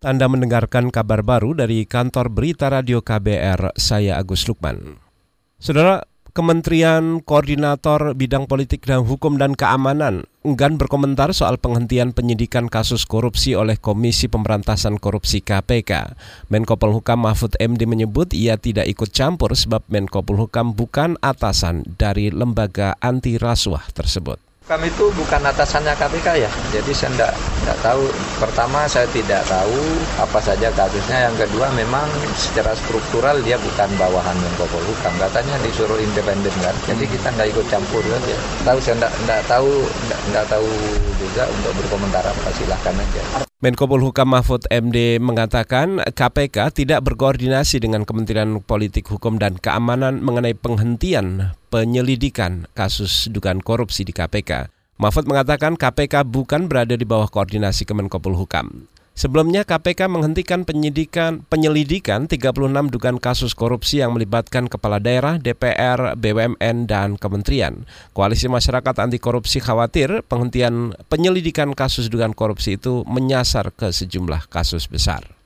Anda mendengarkan kabar baru dari kantor berita radio KBR, saya Agus Lukman. Saudara, Kementerian Koordinator Bidang Politik dan Hukum dan Keamanan enggan berkomentar soal penghentian penyidikan kasus korupsi oleh Komisi Pemberantasan Korupsi KPK. Menko Polhukam Mahfud MD menyebut ia tidak ikut campur sebab Menko Polhukam bukan atasan dari lembaga anti rasuah tersebut. Kami itu bukan atasannya KPK ya, jadi saya tidak tidak tahu. Pertama saya tidak tahu apa saja kasusnya. Yang kedua memang secara struktural dia bukan bawahan Menko Polhukam. Katanya disuruh independen kan, jadi kita nggak ikut campur saja. Tahu saya tidak tidak tahu tidak tahu juga untuk berkomentar apa silahkan aja. Menko Polhukam Mahfud MD mengatakan KPK tidak berkoordinasi dengan Kementerian Politik Hukum dan Keamanan mengenai penghentian penyelidikan kasus dugaan korupsi di KPK. Mahfud mengatakan KPK bukan berada di bawah koordinasi Kemenkopol Sebelumnya KPK menghentikan penyidikan penyelidikan 36 dugaan kasus korupsi yang melibatkan kepala daerah, DPR, BUMN dan kementerian. Koalisi Masyarakat Anti Korupsi khawatir penghentian penyelidikan kasus dugaan korupsi itu menyasar ke sejumlah kasus besar.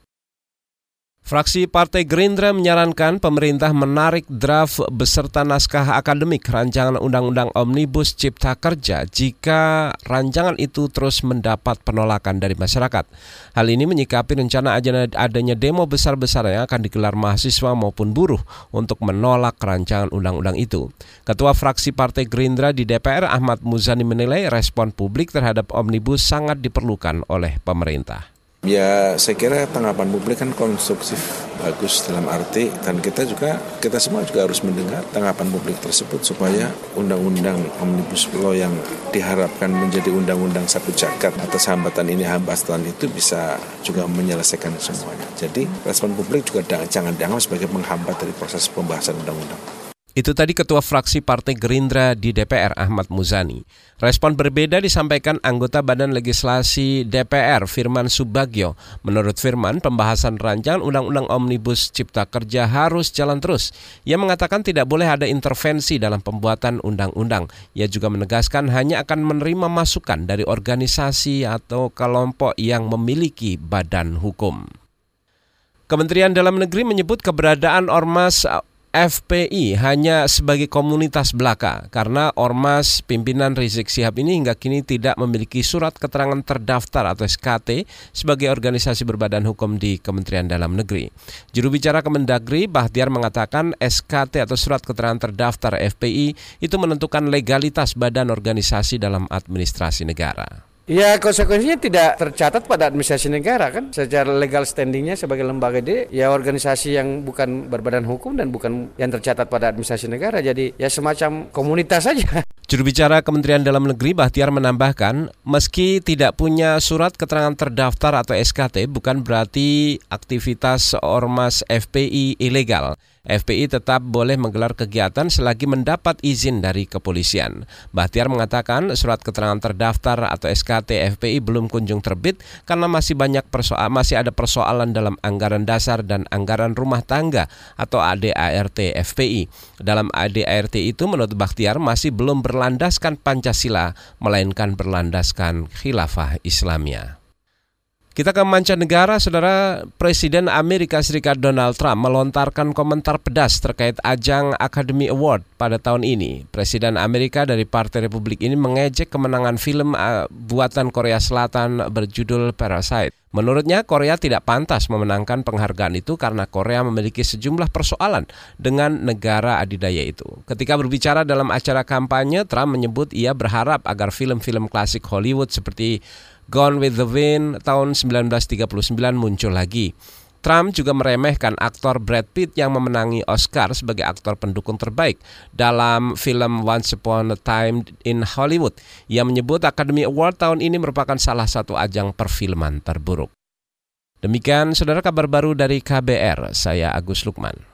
Fraksi Partai Gerindra menyarankan pemerintah menarik draft beserta naskah akademik rancangan Undang-Undang Omnibus Cipta Kerja jika rancangan itu terus mendapat penolakan dari masyarakat. Hal ini menyikapi rencana adanya demo besar-besaran yang akan digelar mahasiswa maupun buruh untuk menolak rancangan undang-undang itu. Ketua fraksi Partai Gerindra di DPR Ahmad Muzani menilai respon publik terhadap Omnibus sangat diperlukan oleh pemerintah. Ya saya kira tanggapan publik kan konstruktif bagus dalam arti dan kita juga kita semua juga harus mendengar tanggapan publik tersebut supaya undang-undang omnibus law yang diharapkan menjadi undang-undang satu jagat atas hambatan ini hambatan itu bisa juga menyelesaikan semuanya. Jadi respon publik juga jangan dianggap sebagai menghambat dari proses pembahasan undang-undang. Itu tadi Ketua Fraksi Partai Gerindra di DPR Ahmad Muzani. Respon berbeda disampaikan anggota Badan Legislasi DPR Firman Subagio. Menurut Firman, pembahasan rancangan Undang-Undang Omnibus Cipta Kerja harus jalan terus. Ia mengatakan tidak boleh ada intervensi dalam pembuatan undang-undang. Ia juga menegaskan hanya akan menerima masukan dari organisasi atau kelompok yang memiliki badan hukum. Kementerian Dalam Negeri menyebut keberadaan Ormas FPI hanya sebagai komunitas belaka karena Ormas pimpinan Rizik Sihab ini hingga kini tidak memiliki surat keterangan terdaftar atau SKT sebagai organisasi berbadan hukum di Kementerian Dalam Negeri. Juru bicara Kemendagri Bahtiar mengatakan SKT atau surat keterangan terdaftar FPI itu menentukan legalitas badan organisasi dalam administrasi negara. Ya konsekuensinya tidak tercatat pada administrasi negara kan secara legal standingnya sebagai lembaga D ya organisasi yang bukan berbadan hukum dan bukan yang tercatat pada administrasi negara jadi ya semacam komunitas saja. Juru bicara Kementerian Dalam Negeri Bahtiar menambahkan, meski tidak punya surat keterangan terdaftar atau SKT bukan berarti aktivitas ormas FPI ilegal. FPI tetap boleh menggelar kegiatan selagi mendapat izin dari kepolisian. Bahtiar mengatakan surat keterangan terdaftar atau SKT FPI belum kunjung terbit karena masih banyak persoal masih ada persoalan dalam anggaran dasar dan anggaran rumah tangga atau ADART FPI. Dalam ADART itu menurut Bahtiar masih belum berlandaskan Pancasila melainkan berlandaskan khilafah Islamia. Kita ke mancanegara, saudara Presiden Amerika Serikat Donald Trump melontarkan komentar pedas terkait ajang Academy Award pada tahun ini. Presiden Amerika dari Partai Republik ini mengejek kemenangan film uh, buatan Korea Selatan berjudul Parasite. Menurutnya, Korea tidak pantas memenangkan penghargaan itu karena Korea memiliki sejumlah persoalan dengan negara adidaya itu. Ketika berbicara dalam acara kampanye, Trump menyebut ia berharap agar film-film klasik Hollywood seperti Gone with the Wind tahun 1939 muncul lagi. Trump juga meremehkan aktor Brad Pitt yang memenangi Oscar sebagai aktor pendukung terbaik dalam film Once Upon a Time in Hollywood. Ia menyebut Academy Award tahun ini merupakan salah satu ajang perfilman terburuk. Demikian saudara kabar baru dari KBR, saya Agus Lukman.